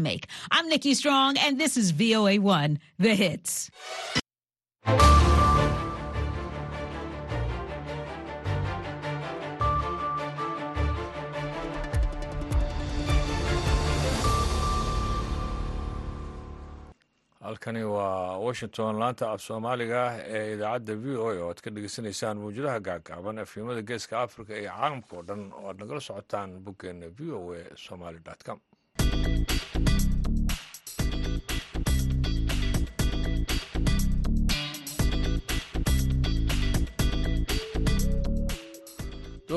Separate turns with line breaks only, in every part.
make. I'm Nikki Strong, and this is VOA1, The Hits.
halkani waa washington laanta af soomaaliga ah ee idaacadda v o a oo aad ka dhegeysanaysaan mawjadaha gaagaaban efimada geeska africa iyo caalamka oo dhan oo aad nagala socotaan boggeena v o a somaly com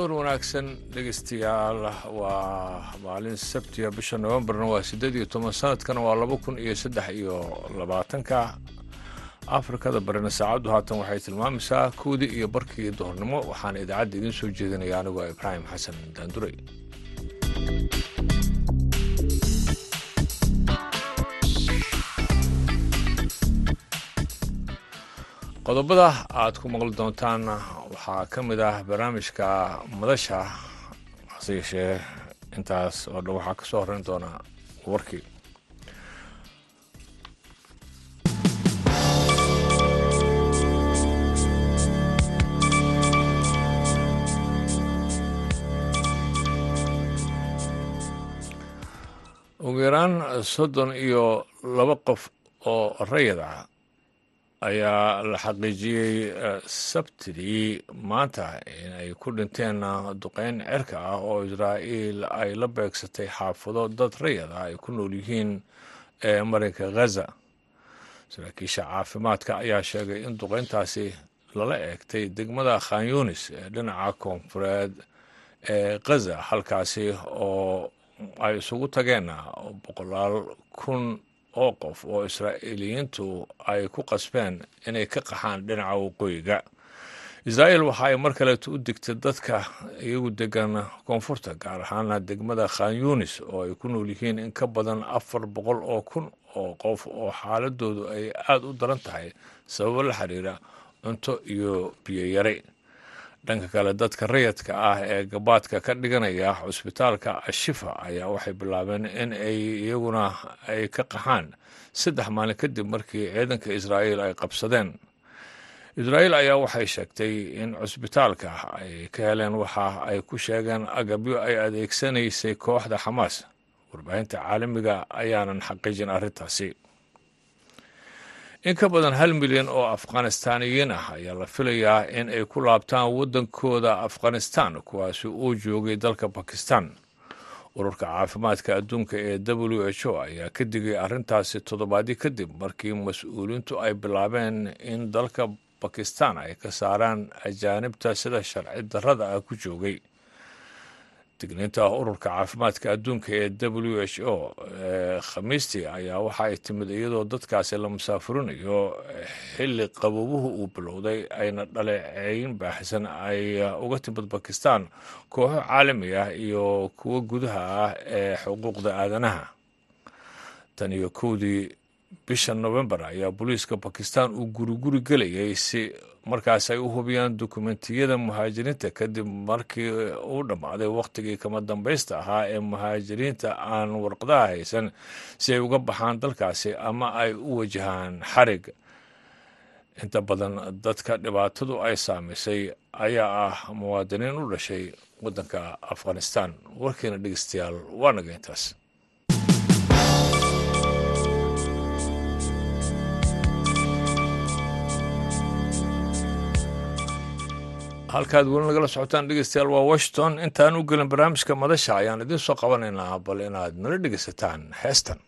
door wanaagsan dhegeystayaal waa maalin sabtiga bisha novembarna waa siddeed iyo toban sanadkana waa laba kun iyo saddex iyo labaatanka. Afrikada barina saacaddu haatan waxay tilmaamaysaa kowdii iyo barkii doornimo waxaana idaacadda idiin soo jeedinaya anigoo ibraahim xasan daanduray qodobada aad ku maqli doontaan waxaa ka mid ah barnaamijka madasha hase yeeshee intaas oo dhan waxaa ka soo horreyn doona warkii ugu yaraan soddon iyo laba qof oo rayid ah ayaa la xaqiijiyey sabtidii maanta in ay ku dhinteen duqeyn cerka ah oo israa'iil ay la beegsatay xaafado dad rayad ah ay ku nool yihiin ee marinka ghaza saraakiisha caafimaadka ayaa sheegay in duqeyntaasi lala eegtay degmada khan yunis ee dhinaca koonfureed ee ghaza halkaasi oo ay isugu tageen boqolaal kun oo qof oo israa'iiliyiintu ay ku qasbeen inay ka qaxaan dhinaca waqooyiga. Israa'iil waxa ay mar kaleeto u digtay dadka iyagu degan koonfurta gaar ahaana degmada khan yunis oo ay ku nool yihiin in ka badan afar boqol oo kun oo qof oo xaaladoodu ay aada u daran tahay sababo la xiriira cunto iyo biyo yare dhanka kale dadka rayadka ah ee gabaadka ka dhiganaya cusbitaalka ashifa ayaa waxay bilaabeen in ay iyaguna ay ka qaxaan saddex maalin kadib markii ciidanka israa'iil ay qabsadeen. Israa'iil ayaa waxay sheegtay in cusbitaalka ay ka heleen waxa ay ku sheegeen agabyo ay adeegsanaysay kooxda xamaas. Warbaahinta caalamiga ayaanan xaqiijin arrintaasi in ka badan hal milyan oo afghanistaaniyiin ah ayaa la filayaa in ay ku laabtaan waddankooda afghanistan kuwaasi uu joogay dalka bakistan ururka caafimaadka adduunka ee w h o ayaa ka digay arrintaasi toddobaadyo kadib markii mas'uuliintu ay bilaabeen in dalka bakistan ay ka saaraan ajaanibta sida sharci darrada ah ku joogay digniinta ururka caafimaadka adduunka ee w h o ee khamiistii ayaa waxa ay timid iyadoo dadkaasi la musaafurinayo xilli qaboobuhu uu bilowday ayna dhaleeceyn baaxisan ay uga timid bakistan kooxo caalami ah iyo kuwo gudaha ah ee xuquuqda aadanaha. Tan iyo kowdii bisha novembar ayaa booliiska bakistan uu guriguri gelayay si markaas ay u hubiyaan dukumentiyada muhaajiriinta kadib markii uu dhammaaday wakhtigii kama dambaysta ahaa ee muhaajiriinta aan warqadaha haysan si ay uga baxaan dalkaasi ama ay u wajahaan xarig. Inta badan dadka dhibaatadu ay saamaysay ayaa ah muwaadiniin u dhashay waddanka afghanistan. Warkiina dhegeystayaal waa naga intaas halkaad weli nagala socotaan dhegeystayaal waa washington. Intaan u gelin barnaamijka madasha ayaan idiin soo qabanaynaa bal inaad nala dhegeysataan heestan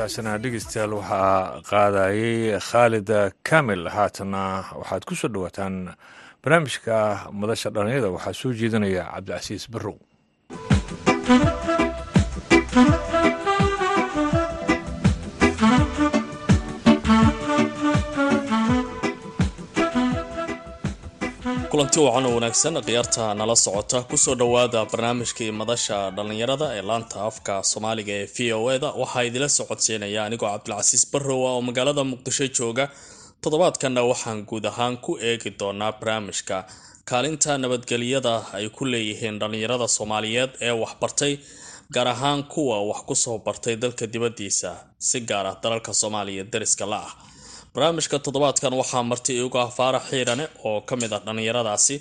heestaasina dhegeystayaal waxaa qaadayay khaalid kamil haatana. Waxaad ku soo dhowaataan barnaamijka madasha dhallinyada waxaa soo jeedinaya cabdicasiis barrow
kulanti wacan oo wanaagsan khiyaarta nala socota. Kusoo dhowaada barnaamijkii madasha dhallinyarada ee laanta afka soomaaliga ee v o eda waxaa idila socodsiinaya anigoo cabdilcasiis barrow ah oo magaalada muqdisho jooga. Toddobaadkanna waxaan guud ahaan ku eegi doonaa barnaamijka. Kaalinta nabadgelyada ay ku leeyihiin dhallinyarada soomaaliyeed ee waxbartay gaar ahaan kuwa wax ku soo bartay dalka dibaddiisa. Si gaar ah dalalka soomaaliya dariska la ah barnaamijka toddobaadkan waxaa marti igu ah faarax xiirane oo ka mid ah dhallinyaradaasi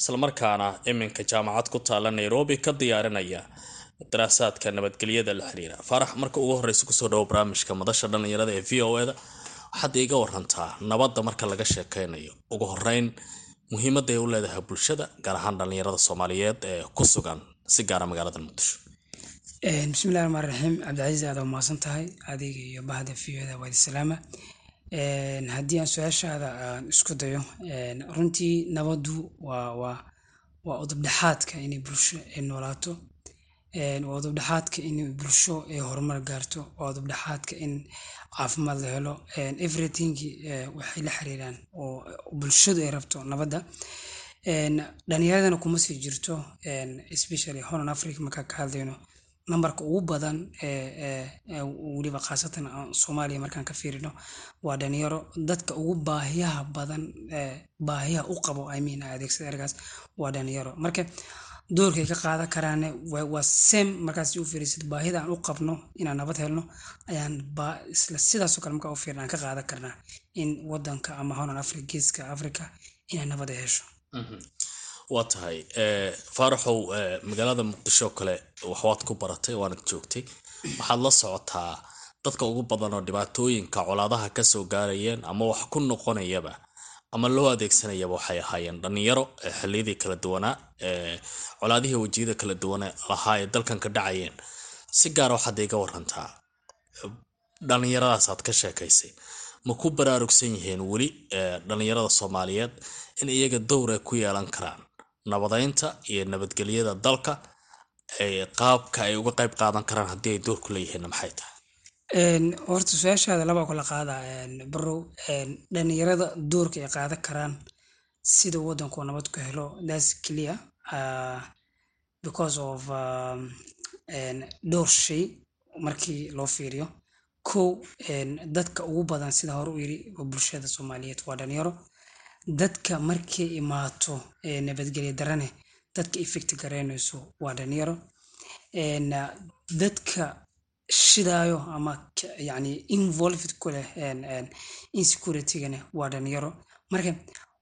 islamarkaana iminka jaamacad ku taalla nairobi ka diyaarinaya daraasaadka nabadgelyada la xiriira. Faarax marka ugu horeysa ku soo dhawo barnaamijka madasha dhallinyarada ee v o eda waxaad iiga warantaa nabadda marka laga sheekeynayo. Ugu horeyn muhiimadda ay u leedahay bulshada gaar ahaan dhallinyarada soomaaliyeed ee ku sugan si gaara magaalada muqdisho.
Bismillahi raxmaan raxiim cabdicasiis aad waa tahay. Adiga iyo bahda v o da waadi salaama haddii aan su'aashaada aan isku dayo runtii nabaddu waa waa waa udubdhexaadka bulsho ay noolaato. Waa udubdhexaadka in bulsho ay horumar gaarto. Waa udubdhexaadka in caafimaad la helo. Everything waxay la xiriiraan oo bulshadu ay rabto nabadda. Dhalinyaradana kuma sii jirto. Especially horn africa markaa ka hadlayno nambarka ugu badan weliba khaasatan soomaaliya markaan ka fiirino waa dhalinyaro dadka ugu baahiyaha badan baahiyaha u qabo i mean adeegsada ergaas waa dhalinyaro marka doorkay ka qaadan karaane waa same markaas u fiirisid baahida aan u qabno inaan nabad helno ayaan isla sidaasoo kale markaa u fiirna aan ka qaadan karnaa in wadanka ama honan africa geeska africa inay nabad ay hesho
waa tahay eh, faaraxow eh, magaalada muqdisho kale waxwaad ku baratay waanad joogtay. Waxaad la socotaa dadka ugu badan oo dhibaatooyinka colaadaha ka soo gaarayeen ama wax ku noqonayaba ama loo adeegsanayaba waxay ahaayeen dhalinyaro eh, xilliyadii kala duwanaa colaadihii wejiyada kala duwane lahaa ee dalkan ka dhacayeen. Si gaara waxaad iga warantaa dhallinyaradaas aad ka sheekaysay. Ma ku baraarugsan yihiin weli dhallinyarada soomaaliyeed in iyaga dowr ay ku yeelan karaan nabadeynta iyo nabadgelyada dalka qaabka ay uga qayb qaadan karaan haddii ay door ku leeyihiinna maxay tahay?
Horta su'aashaada labaa kala qaada barow dhalinyarada doorka ay qaadan karaan sida wadanku nabad ku helo thats clear uh, because of um, dhowr shay markii loo fiiriyo. Kow dadka ugu badan sida hore u yiri bulshada soomaaliyeed waa dhalinyaro dadka markay imaato ee nabadgelya darane dadka effect garaynayso waa dhalinyaro uh, dadka shidaayo ama yani involved ku leh insecurity-gana waa dhalinyaro marka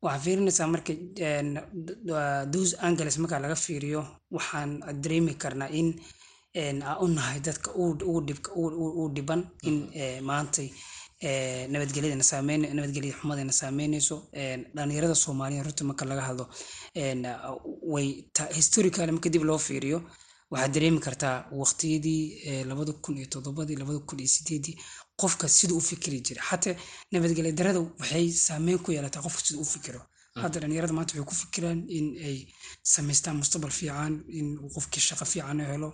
waxaa fiirinaysaa marka d- those angles marka laga fiiriyo waxaan dareemi karnaa in aan u nahay dadka ugu dhiban in eh, maantay eh, saameyn nabadgelya xumadana saameynayso een, dhalinyarada soomaaliya runta marka laga hadlo way historically marka dib loo fiiriyo waxaad dareemi kartaa waqtiyadii labada kun iyo toddobadii labada kun iyo sideedii qofka siduu u fikiri jiray. Xataa nabadgelya darada waxay saameyn ku yeelataa qofka siduu u fikiro. Hadda dhalinyarada maanta waxay ku fikiraan in ay samaystaan mustaqbal fiican in uu qofkii shaqo fiican u helo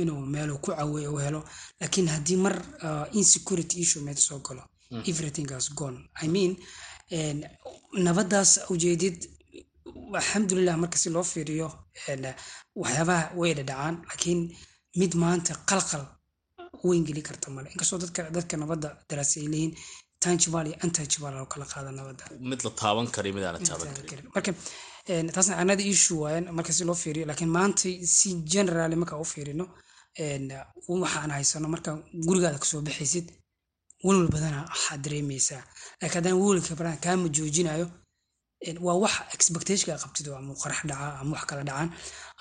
inuu meeluu ku caweeyo u helo. Laakiin haddii mar uh, insecurity issue meed soo galo everything has gone. I mean en, nabadaas ujeedid alxamdulilah marka si loo fiiriyo en, waxyaabaha way dhadhacaan laakiin mid maanta qalqal weyn geli karta male. Inkastoo dadka dadka nabadda daraasi ay tangible iyo untouchable loo kala qaada nabadda.
Mid la taaban kara mid aan la taaban karin.
marka taasna another issue waayan marka si loo fiiriyo laakiin maanta si generally marka u fiirino en, waxaan haysano marka gurigaada ka soo baxaysid walwal badana waxaad dareemeysaa laakiin haddana walwalka badan kaama joojinayo waa wax expectationka qabtid ama qarax dhaca ama wax kala dhacaan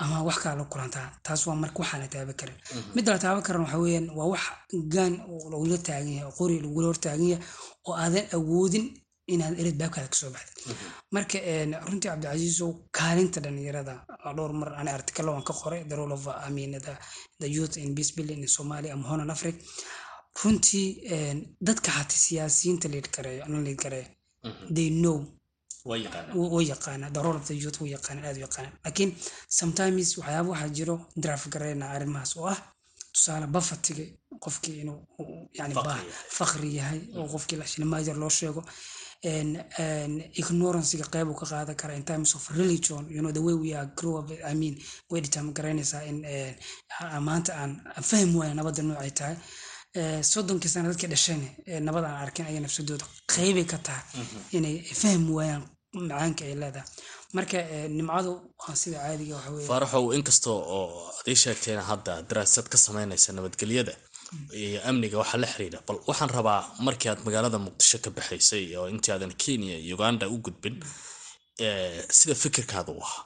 ama wax kala la kulantaa. Taas waa marka waxaan la taaban karin. Midda la taaban karan waxa weeyaan waa wax gaan lagula taagan yahay oo qori lagula hor taagan yahay oo aadan awoodin inaad erid baabkaada ka soo baxdid marka en, runtii cabdicasiisow kaalinta dhalinyarada dhowr mar ani artikalo waan ka qoray the role of I mean, the, the youth in peace building in Somalia ama Horn Africa runtii dadka xataa siyaasiyiinta lead gareeyo ana lead gareeyo they know. Way yaqaanaa the role of the youth way yaqaanaan aad u yaqaanaan. Laakiin sometimes waxyaaba waxaa jiro draft gareyna arrimahaas oo ah tusaale bafatiga qofkii inuu uu- yani
Faqri
baa
yahay.
yahay oo qofkii la shilmaajar loo sheego ignorancega qeyb uu ka qaadan kara in terms of religion you know the way we are grow up i mean way determine garaynaysaa in maanta aan fahmi waaya nabadda noocay tahay soddonkii sana dadkii dhasheen ee nabad aan arkin aya nafsadooda qeybay ka tahay inay fahmi waayaan macaanka ay leedahay. Marka nimcadu waa sida caadiga waxa weeye.
Faaraxow inkasta oo aad ii sheegtayna hadda daraasad ka samaynaysa nabadgelyada iyo amniga waxaa la xiriira bal waxaan rabaa markii aad magaalada muqdisho ka baxaysay oo intii aadan kenya iyo uganda u gudbin sida fikirkaada u ahaa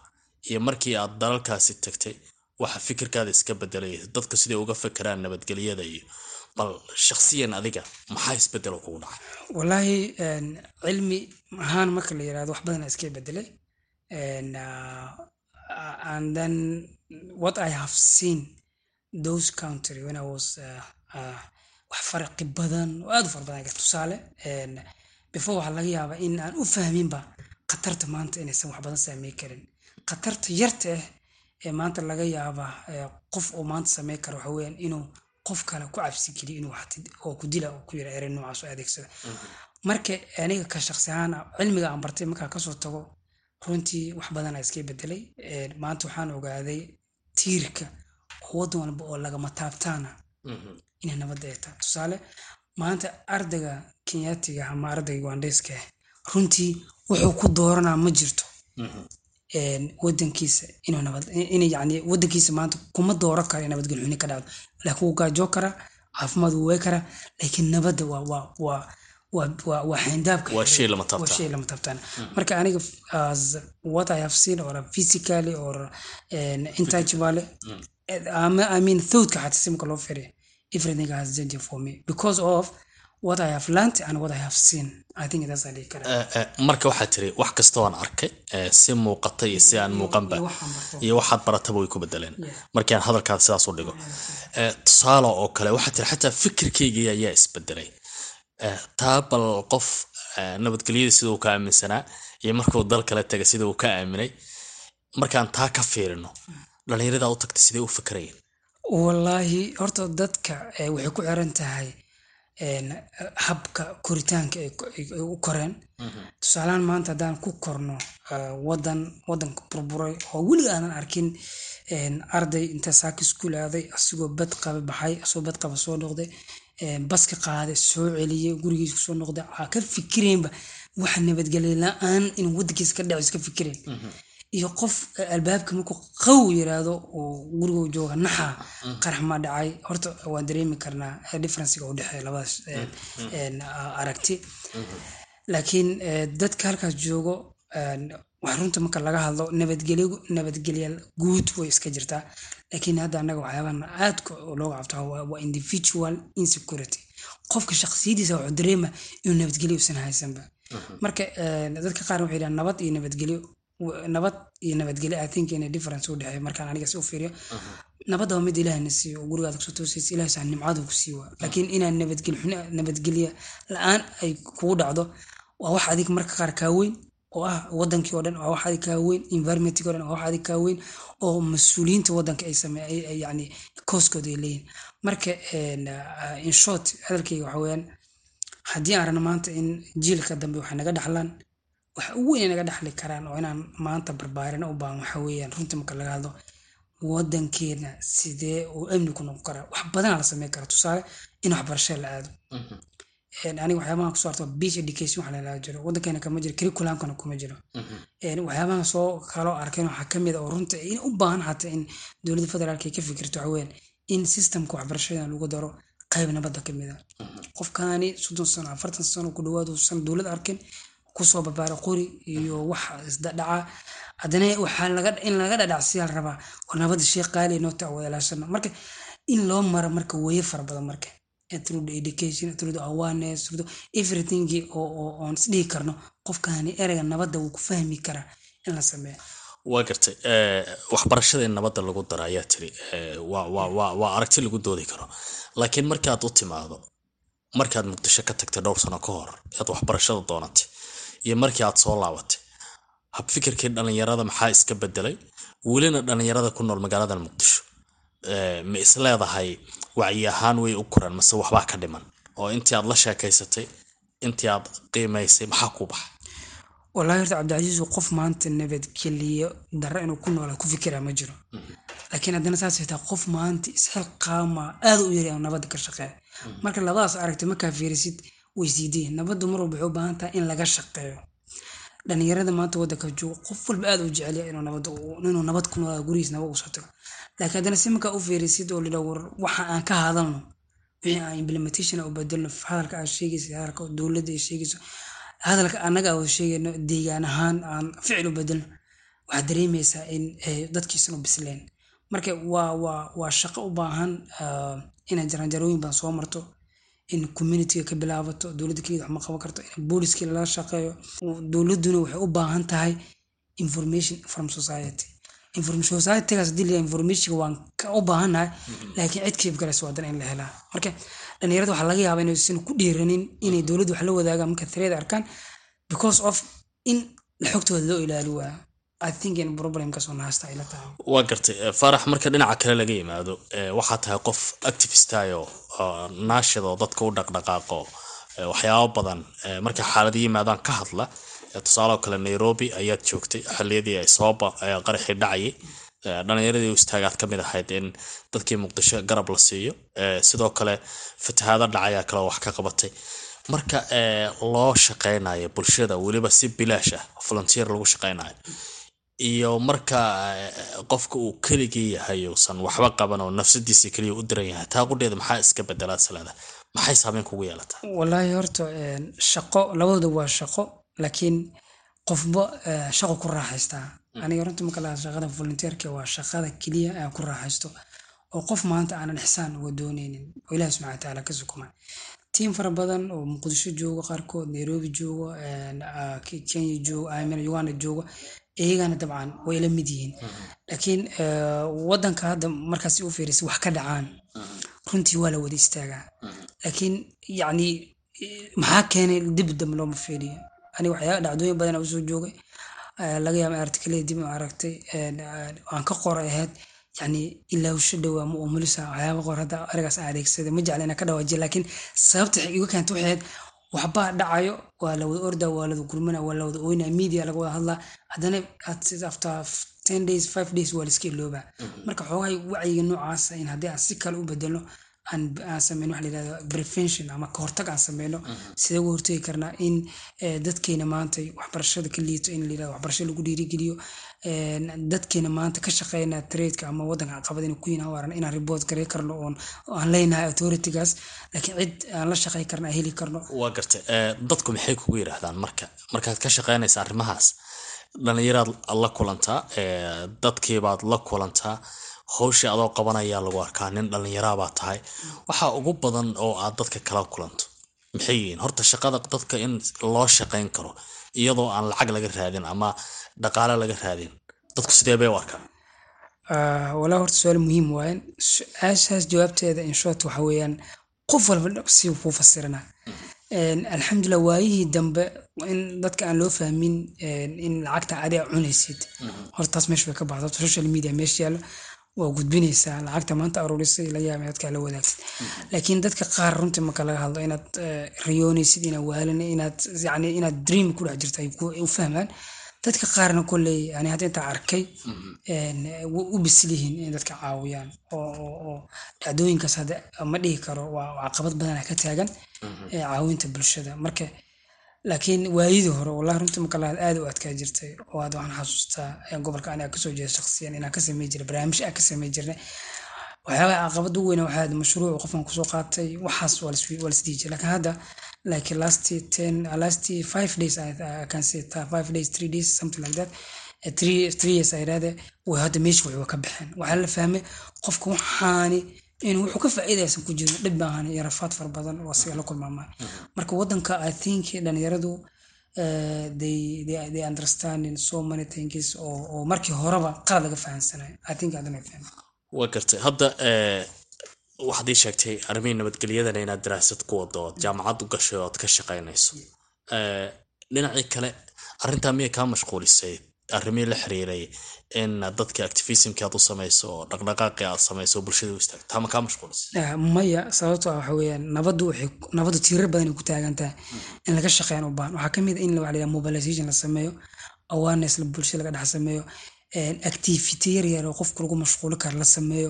iyo markii aad dalalkaasi tagtay waxa fikirkaada iska bedelay dadka siday uga fekeraan nabadgelyada iyo bal shakhsiyan adiga maxaa isbedelo kugu dhacay?
Wallaahi en, cilmi ahaan marka la yiraahdo wax badan iska bedelay uh, and then what I have seen those country when I was uh, uh, wax farqi badan oo aad u fara badan tusaale. Before waxaa laga yaabaa in aan u fahminba khatarta maanta inaysan wax badan saameyn karin. Khatarta yarta ah ee maanta laga yaaba eh, qof uu maanta sameyn karo waxa weeyaan inuu qof kale ku cabsi geliyo inuu oo ku dila ku yira erey noocaas oo adeegsada marka aniga ka shaqsi ahaan cilmiga aan bartay markaa ka soo tago runtii wax badanaa iska bedelay maanta waxaan ogaaday tiirka oo wadan walba oo lagama taabtaana inay nabadda ay tahay. Tusaale maanta ardayga kenyaatiga ama ardayga ugandheska ah runtii wuxuu ku dooranaa ma jirto. Een, wadankiisa inuu nabad in yani wadankiisa maanta kuma dooran karo in nabadgelyo xuni ka dhacdo laakiin wuu gaajoo karaa caafimaad wuu wey karaa laakiin nabadda waa waa waa waa waa waa xayndaabka
Waa
xiran.
shay lama taabtaan.
taabtaan marka aniga as what i have seen or physically or um, intouchable I mean- thoughtka xataa si marka loo firiyo everything has changed for me because of what i have learned and what i have seen. I think that's dhihi karaa
marka waxaa tiri wax kasta waan arkay eh, si muuqata iyo si aan muuqanba
iyo
waxaad barataba way ku bedeleen
Yeah.
markii aan hadalkaada sidaas u dhigo. Eh, tusaale oo kale waxaa tiri xataa fikirkaygii ayaa isbedelay Eh, taa bal qof nabadgelyada sida uu ka aaminsanaa iyo markuu dal kale tagay sida uu ka aaminay markaan taa ka fiirino dhallinyaradaa u tagtay sidee u fikrayeen
wallaahi horta dadka waxay ku xiran tahay habka koritaanka ay u koreen. Tusaalahaan maanta haddaan ku korno eh, wadan wadanka burburay oo weliga aanan arkin arday inta saaka iskuul aaday asigoo bad qaba baxay asagoo bad qaba soo noqday baska qaaday soo celiyey gurigiisa ku soo noqday ka fikireenba waxa nabadgelyo la'aan inuu wadankiisa ka dhaco iska fikireen iyo qof eh, albaabka markuu qaw yiraahdo oo guriga jooga naxa qarax ma dhacay. Horta waan dareemi karnaa eh, differencega u dhexeeya labadaas eh, een, a- aragti. Laakiin eh, dadka halkaas joogo wax runta marka laga hadlo nabadgelyo nabadgelya guud way iska jirtaa. Laakiin hadda annaga waxyaabahan aadka looga cabto waa individual insecurity. Qofka shakhsiyadiisa wuxuu dareema inuu nabadgelyo usan haysanba. Marka eh, dadka qaar waxay yidhahan nabad iyo nabadgelyo nabad iyo nabadgelyo i think ina difference u dhexeeyo markaan aniga si u fiiriyo. Nabadda waa mid ilaahna siiyo. Oo gurigaada ku soo toosaysa ilaah saa nimcadu ku siiwa laakiin inaan nabadgelyo la'aan ay kugu dhacdo waa wax adig marka qaar kaa weyn oo ah wadankii oo dhan waa wax adig kaa weyn environmentkii oo dhan waa wax adig kaa weyn oo mas'uuliyiinta wadanka ay same ay- ay yani kooskooda ay leeyihiin marka in short hadalkayga waxa weeyaan haddii aan rabno maanta in jiilka dambe waxay naga dhaxlaan waxa ugu weyn naga dhaxli karaan oo inaan maanta barbaarina u baahan waxa weeyaan. Runta marka laga hadlo wadankeena sidee uu amni ku noqon karaa? Wax badanaa la sameyn karaa. Tusaale in waxbarasho la aado. Een, aniga waxyaabahan ku soo arto beach education waxa lalaa jiro. Wadankeena kama jiro curriculumkana kuma jiro. Een, waxyaabahan soo kaloo arkeen waxaa ka mid a oo runta in u baahan xataa in dowladda federaalka ay ka fikirto waxa weeyaan in systemka waxbarashada lagu daro qayb nabadda ka mid a qofkani soddon sano afartan sano ku dhawaad uusan dowlad arkin ku soo barbaara qori iyo wax isdhadhaca haddana waxaa laga dhadhacsiyaa rabaa. War nabadda sheekh qaali noo taa wada ilaashano marka in loo maro marka weeye fara badan marka. Through the education through the awareness through the everything oo oo oon isdhihi karno qofkani ereyga nabadda wuu ku fahmi karaa in la sameeyo.
Waa gartay eh, waxbarashada in nabadda lagu daro ayaa tiri eh, waa aragti lagu doodi karo. Laakiin markaad u timaado markaad muqdisho ka tagtay dhowr sano ka hor aad waxbarashada doonatay iyo markii aad soo laabatay habfikirkii dhallinyarada maxaa iska bedelay welina dhallinyarada ku nool magaalada muqdisho. Ma is leedahay wacyi ahaan way u koraan mase waxbaa ka dhiman. Oo intii aad la sheekaysatay intii aad qiimaysay maxaa ku baxa?
Wallaahi horta cabdicasiis qof maanta nabadgeliyo darro inuu ku noolaa ku fikiraa ma jiro. Laakiin haddana saas xitaa qof maanta isxilqaama aad u yari nabadda ka shaqeeya. Marka labadaas aragti markaa fiirisid way siidiin nabaddu mar waxay u baahan tahay in laga shaqeeyo. Dhalinyarada maanta waddanka jooga qof walba aad u jecel yahay inuu nabad ku noolaa gurigiis nabad u soo tago. Laakiin haddana si markaa u fiirisid oo lidha war waxa aan ka hadalno wixii aan implementation u bedelno hadalka aad sheegaysa hadalka dowladda ay sheegayso hadalka annaga aan sheegayno deegaan ahaan aan ficil u bedelno waxaad dareemaysaa in eh, dadkiisan u bisleen marka waa shaqo u baahan ah, inay jaranjarooyin badan soo marto in communityga ka bilaabato dowladda keliya wax ma qaban karto in booliskii lala shaqeeyo. Dowladduna waxay u baahan tahay information from society. Information societygaas haddii la informationka waan ka u baahannahay laakiin cid kiib galaysa waa in la helaa. Marka dhalinyarada waxaa laga yaabaa inaysan ku dhiiranin inay dowladda wax la wadaagaan marka thread arkaan because of in xogtooda loo ilaali waayo
waa gartay eh, faarax marka dhinaca kale laga yimaado eh, waxaa tahay qof activistayo naashid oo dadka u dhaqdhaqaaqo eh, waxyaabo badan markay xaalado yimaadaan ka hadla tusaaloo kale nairobi ayaad joogtay xiliyadii ay sababa qaraxii dhacayay dhalinyaradii u istaagaad ka mid ahayd in dadkii muqdisho garab la siiyo sidoo kale fatahaado dhacayaa kale wax ka qabatay. Marka loo shaqeynayo bulshada weliba si bilaash ah volunteer lagu shaqeynayo iyo marka qofka uu keligii yahay uusan waxba qaban oo nafsadiisa keliya u diran yahay taa qudheeda maxaa iska bedelaa salaada? Maxay saameyn kugu yeelataa?
Wallaahi horta shaqo labadooda waa shaqo laakiin qofba shaqo ku raaxaystaa aniga runta marka lahaa shaqada volunteerka waa shaqada keliya aan ku raaxaysto. Oo qof maanta aanan ixsaan uga dooneynin oo ilahi subxana watacaala ka sukuma tiim fara badan oo muqdisho joogo qaarkood nairobi joogo kenya joogo uganda joogo iyagana dabcan way la mid yihiin. Laakiin wadanka hadda markaas u fiirisa wax ka dhacaan runtii waa la wada istaagaa. Laakiin yacni maxaa keenay dib dambe looma fiiriyo aniga waxyaaba dhacdooyin badan u soo joogay. Laga yaaba artikelada dib aragtay aan ka qoray ahayd yani ilaawsho dhowaa ma umulisa waxyaaba qor hadda arigaas aan adeegsaday. Ma jecla inaan ka dhawaajiya laakiin sababta iga keenta waxay ahayd waxbaa dhacayo waa la wada orda waa lawada gurmana waa lawada oyna media laga wada hadlaa. Haddana after ten days five days waa laiska iloobaa. Marka xoogahay wacyiga noocaasa in haddii aan si kale u bedelno aan sameyno waxa layihahda prevention ama kahortag aan sameyno sidee uga hortagi karnaa in dadkeena maanta waxbarashada ka liito in layihahdo waxbarasho lagu dhiirigeliyo dadkeena maanta ka shaqeyna tradeka ama wadanka caqabad inay ku yihiin waaran inaan report garey karno oon aan leenahay authoritygaas laakiin cid aan la shaqey karno aan heli karno.
Waa gartay dadku maxay kugu yidhaahdaan marka? Markaad ka shaqeynaysa arrimahaas dhalinyaraad la kulantaa dadkiibaad la kulantaa howshii adoo qabanayaa lagu arkaa nin dhallinyarabaa tahay. Waxaa ugu badan oo aad dadka kala kulanto maxay yihiin? Horta shaqada dadka in loo shaqeyn karo iyadoo aan lacag laga raadin ama dhaqaale laga raadin. Dadku sidee bay u arkaan?
Walaa horta su'aal muhiim waayan su'aashaas jawaabteeda inshort waxa weeyaan qof walba si kuu fasirana. Alxamdulilah waayihii dambe in dadka aan loo fahmin in lacagta adiga cunaysid. Horta taas meesha way ka baxda social media meesha yaalo waa gudbinaysaa lacagta maanta aruurisay laga yaaba dadka la wadaagsid laakiin dadka qaar runtii marka laga hadlo inaad riyoonaysid inaad waalin inaad yani inaad dream ku dhex jirto ay u fahmaan. Dadka qaarna kolley yani hadda intaa arkay u bisil yihiin in dadka caawiyaan oo dhacdooyinkaas hadda ma dhihi karo waa caqabad badana ka taagan caawinta bulshada. Marka laakiin waayidii hore wallahi runtii marka lahaad aad u adkaa jirtay oo aad waxaan xasuustaa gobolka aniga ka soo jeeda shaksiyan inaan ka samey jiray barnaamij aan ka samey jirnay. Waxyaabaha caqabad ugu weyn waxaa mashruuc qofkan ku soo qaatay waxaas waa lasdhihi jiray laakiin hadda like last ten last five days I, five days three days something like that three years ay raade way hadda meesha wuxuu ka baxeen waxaa la fahmay qofka waxaani wuxuu ka faa'iidaysan ku jiro dhib baahan iyo rafaad fara badan oo asiga la kulmaamaan marka wadanka i think dhalinyaradu they, they, understanding so many things oo, markii horeba qalad laga fahansanayo i think adana fahmay
waa gartay hadda waxaad ii sheegtay arrimihii nabadgelyadana inaad daraasad ku wado ood jaamacad u gashay ood ka shaqaynayso. Dhinacii kale arrintaa miyay kaa mashquulisay arrimihii la xiriiray in dadka activismki aad u samayso oo dhaqdhaqaaqi aad samayso bulshada u istaagto taa ma kaa mashquulisay
maya sababto ah waxa nabaddu waxay nabaddu tiirar badan ay ku taagan tahay in laga shaqeyn u baahan waxaa ka mid in waxa la yidhaha mobilization la sameeyo awareness la bulshada laga dhex sameeyo activity yar yar oo qofku lagu mashquuli karo la sameeyo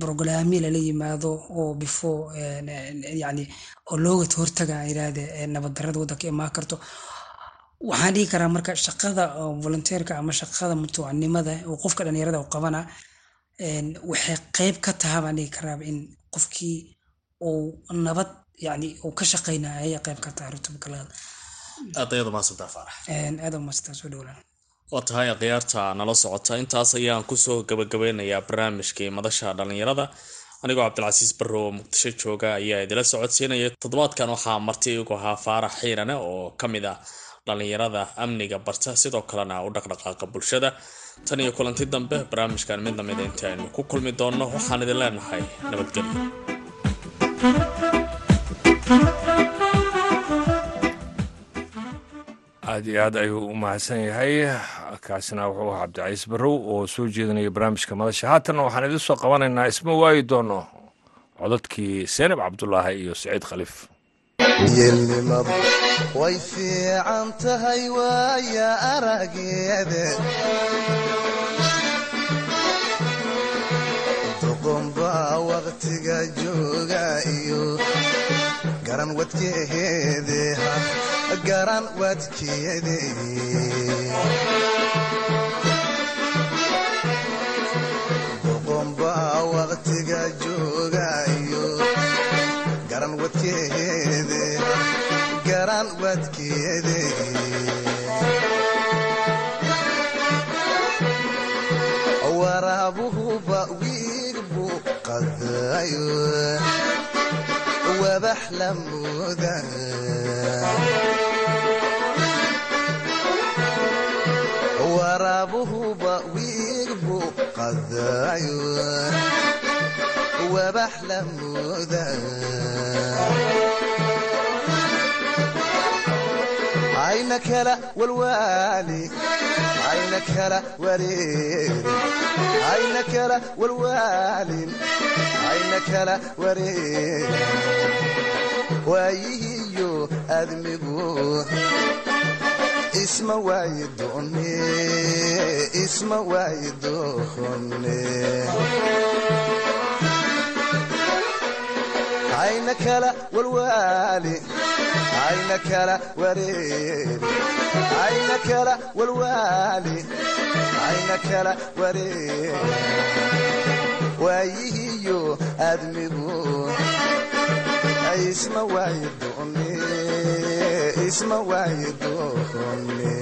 brogramyo lala yimaado oo before yani oo looga hortaga yiraahde nabaddarada waddanka imaan karto waxaan dhihi karaa marka shaqada volunteerka ama shaqada mutuucanimada oo qofka dhalinyarada u qabana waxay qeyb ka tahaa baan dhihi karaaba in qofkii uu nabad yani uu ka shaqeynaya ayay qeyb ka tahay runta marka laga
aad ayada maasantaa faarax
aad umaastaa soo dhowlaan.
Waa tahay akhyaarta nala socota. Intaas ayaan ku soo gabagabeynayaa barnaamijkii madasha dhallinyarada anigoo cabdilcasiis barro oo muqdisho jooga ayaa idila socodsiinaya. Toddobaadkan waxaa marti igu ahaa faarax xiirane oo ka mid ah dhallinyarada amniga barta sidoo kalena u dhaqdhaqaaqa bulshada. Tan iyo kulanti dambe barnaamijkan mid lamida inta aynu ku kulmi doonno waxaan idin leenahay nabadgelyo.
Aad iyo aad ayuu u mahadsan yahay. Kaasina wuxuu ahaa cabdicaiis barrow oo soo jeedinaya barnaamijka madasha. Haatanna waxaan idin soo qabanaynaa isma waayi doono codadkii seenab cabdulaahi iyo saciid khaliif
yeelnimadu way fiican tahay waaya arageede doqonbaa waqtiga jooga iyo garan wadkeede garan wadkeede. Doqonbaa waqtiga jooga garan wadkeede. Waraabuhuba wiig buu qadayo wabax la mooda waraabuhuba wiig buu qadayo la mooda ayna kala walwaali ayna kala wareeri ayna kala walwaalin ayna kala wareeri waayihiyo admigu isma waayi doone isma waayi ayna kala wareeri waayihiyo admigu isma waayi doone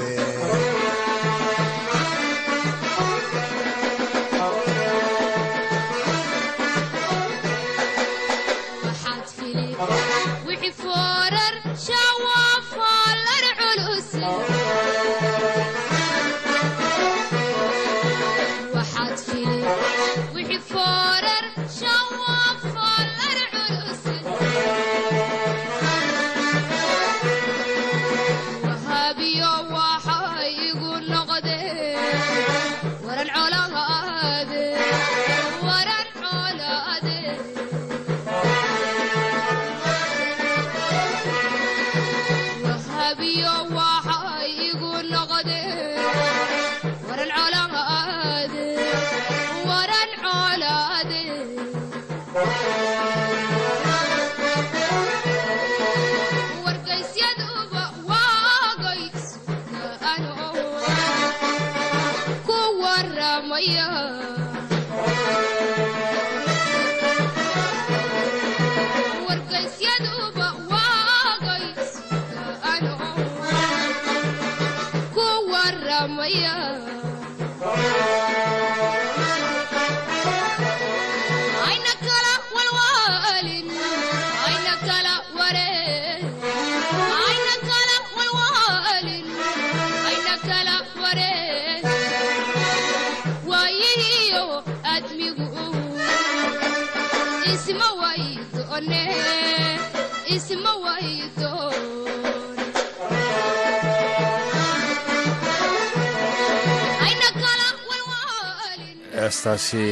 heestaasi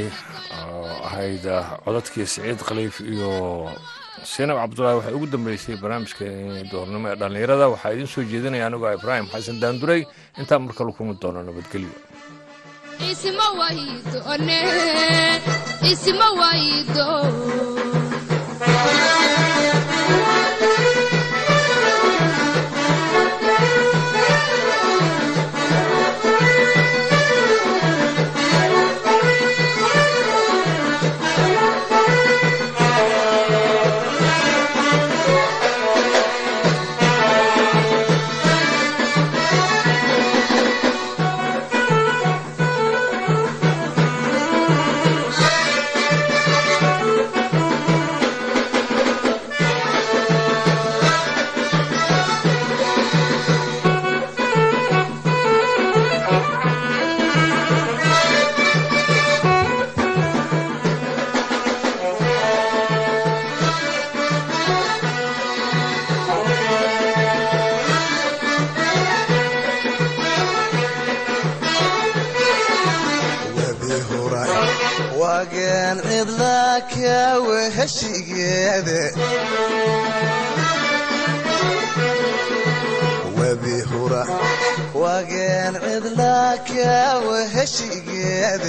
oo ahayd codadkii siciid khaliif iyo sinab cabdulaahi waxay ugu dambeysay barnaamijka doornimo ee dhallinyarada. Waxaa idiin soo jeedinaya anigoo ibraahim xasan daanduray. Intaa marka la kulmi doono nabadgelyo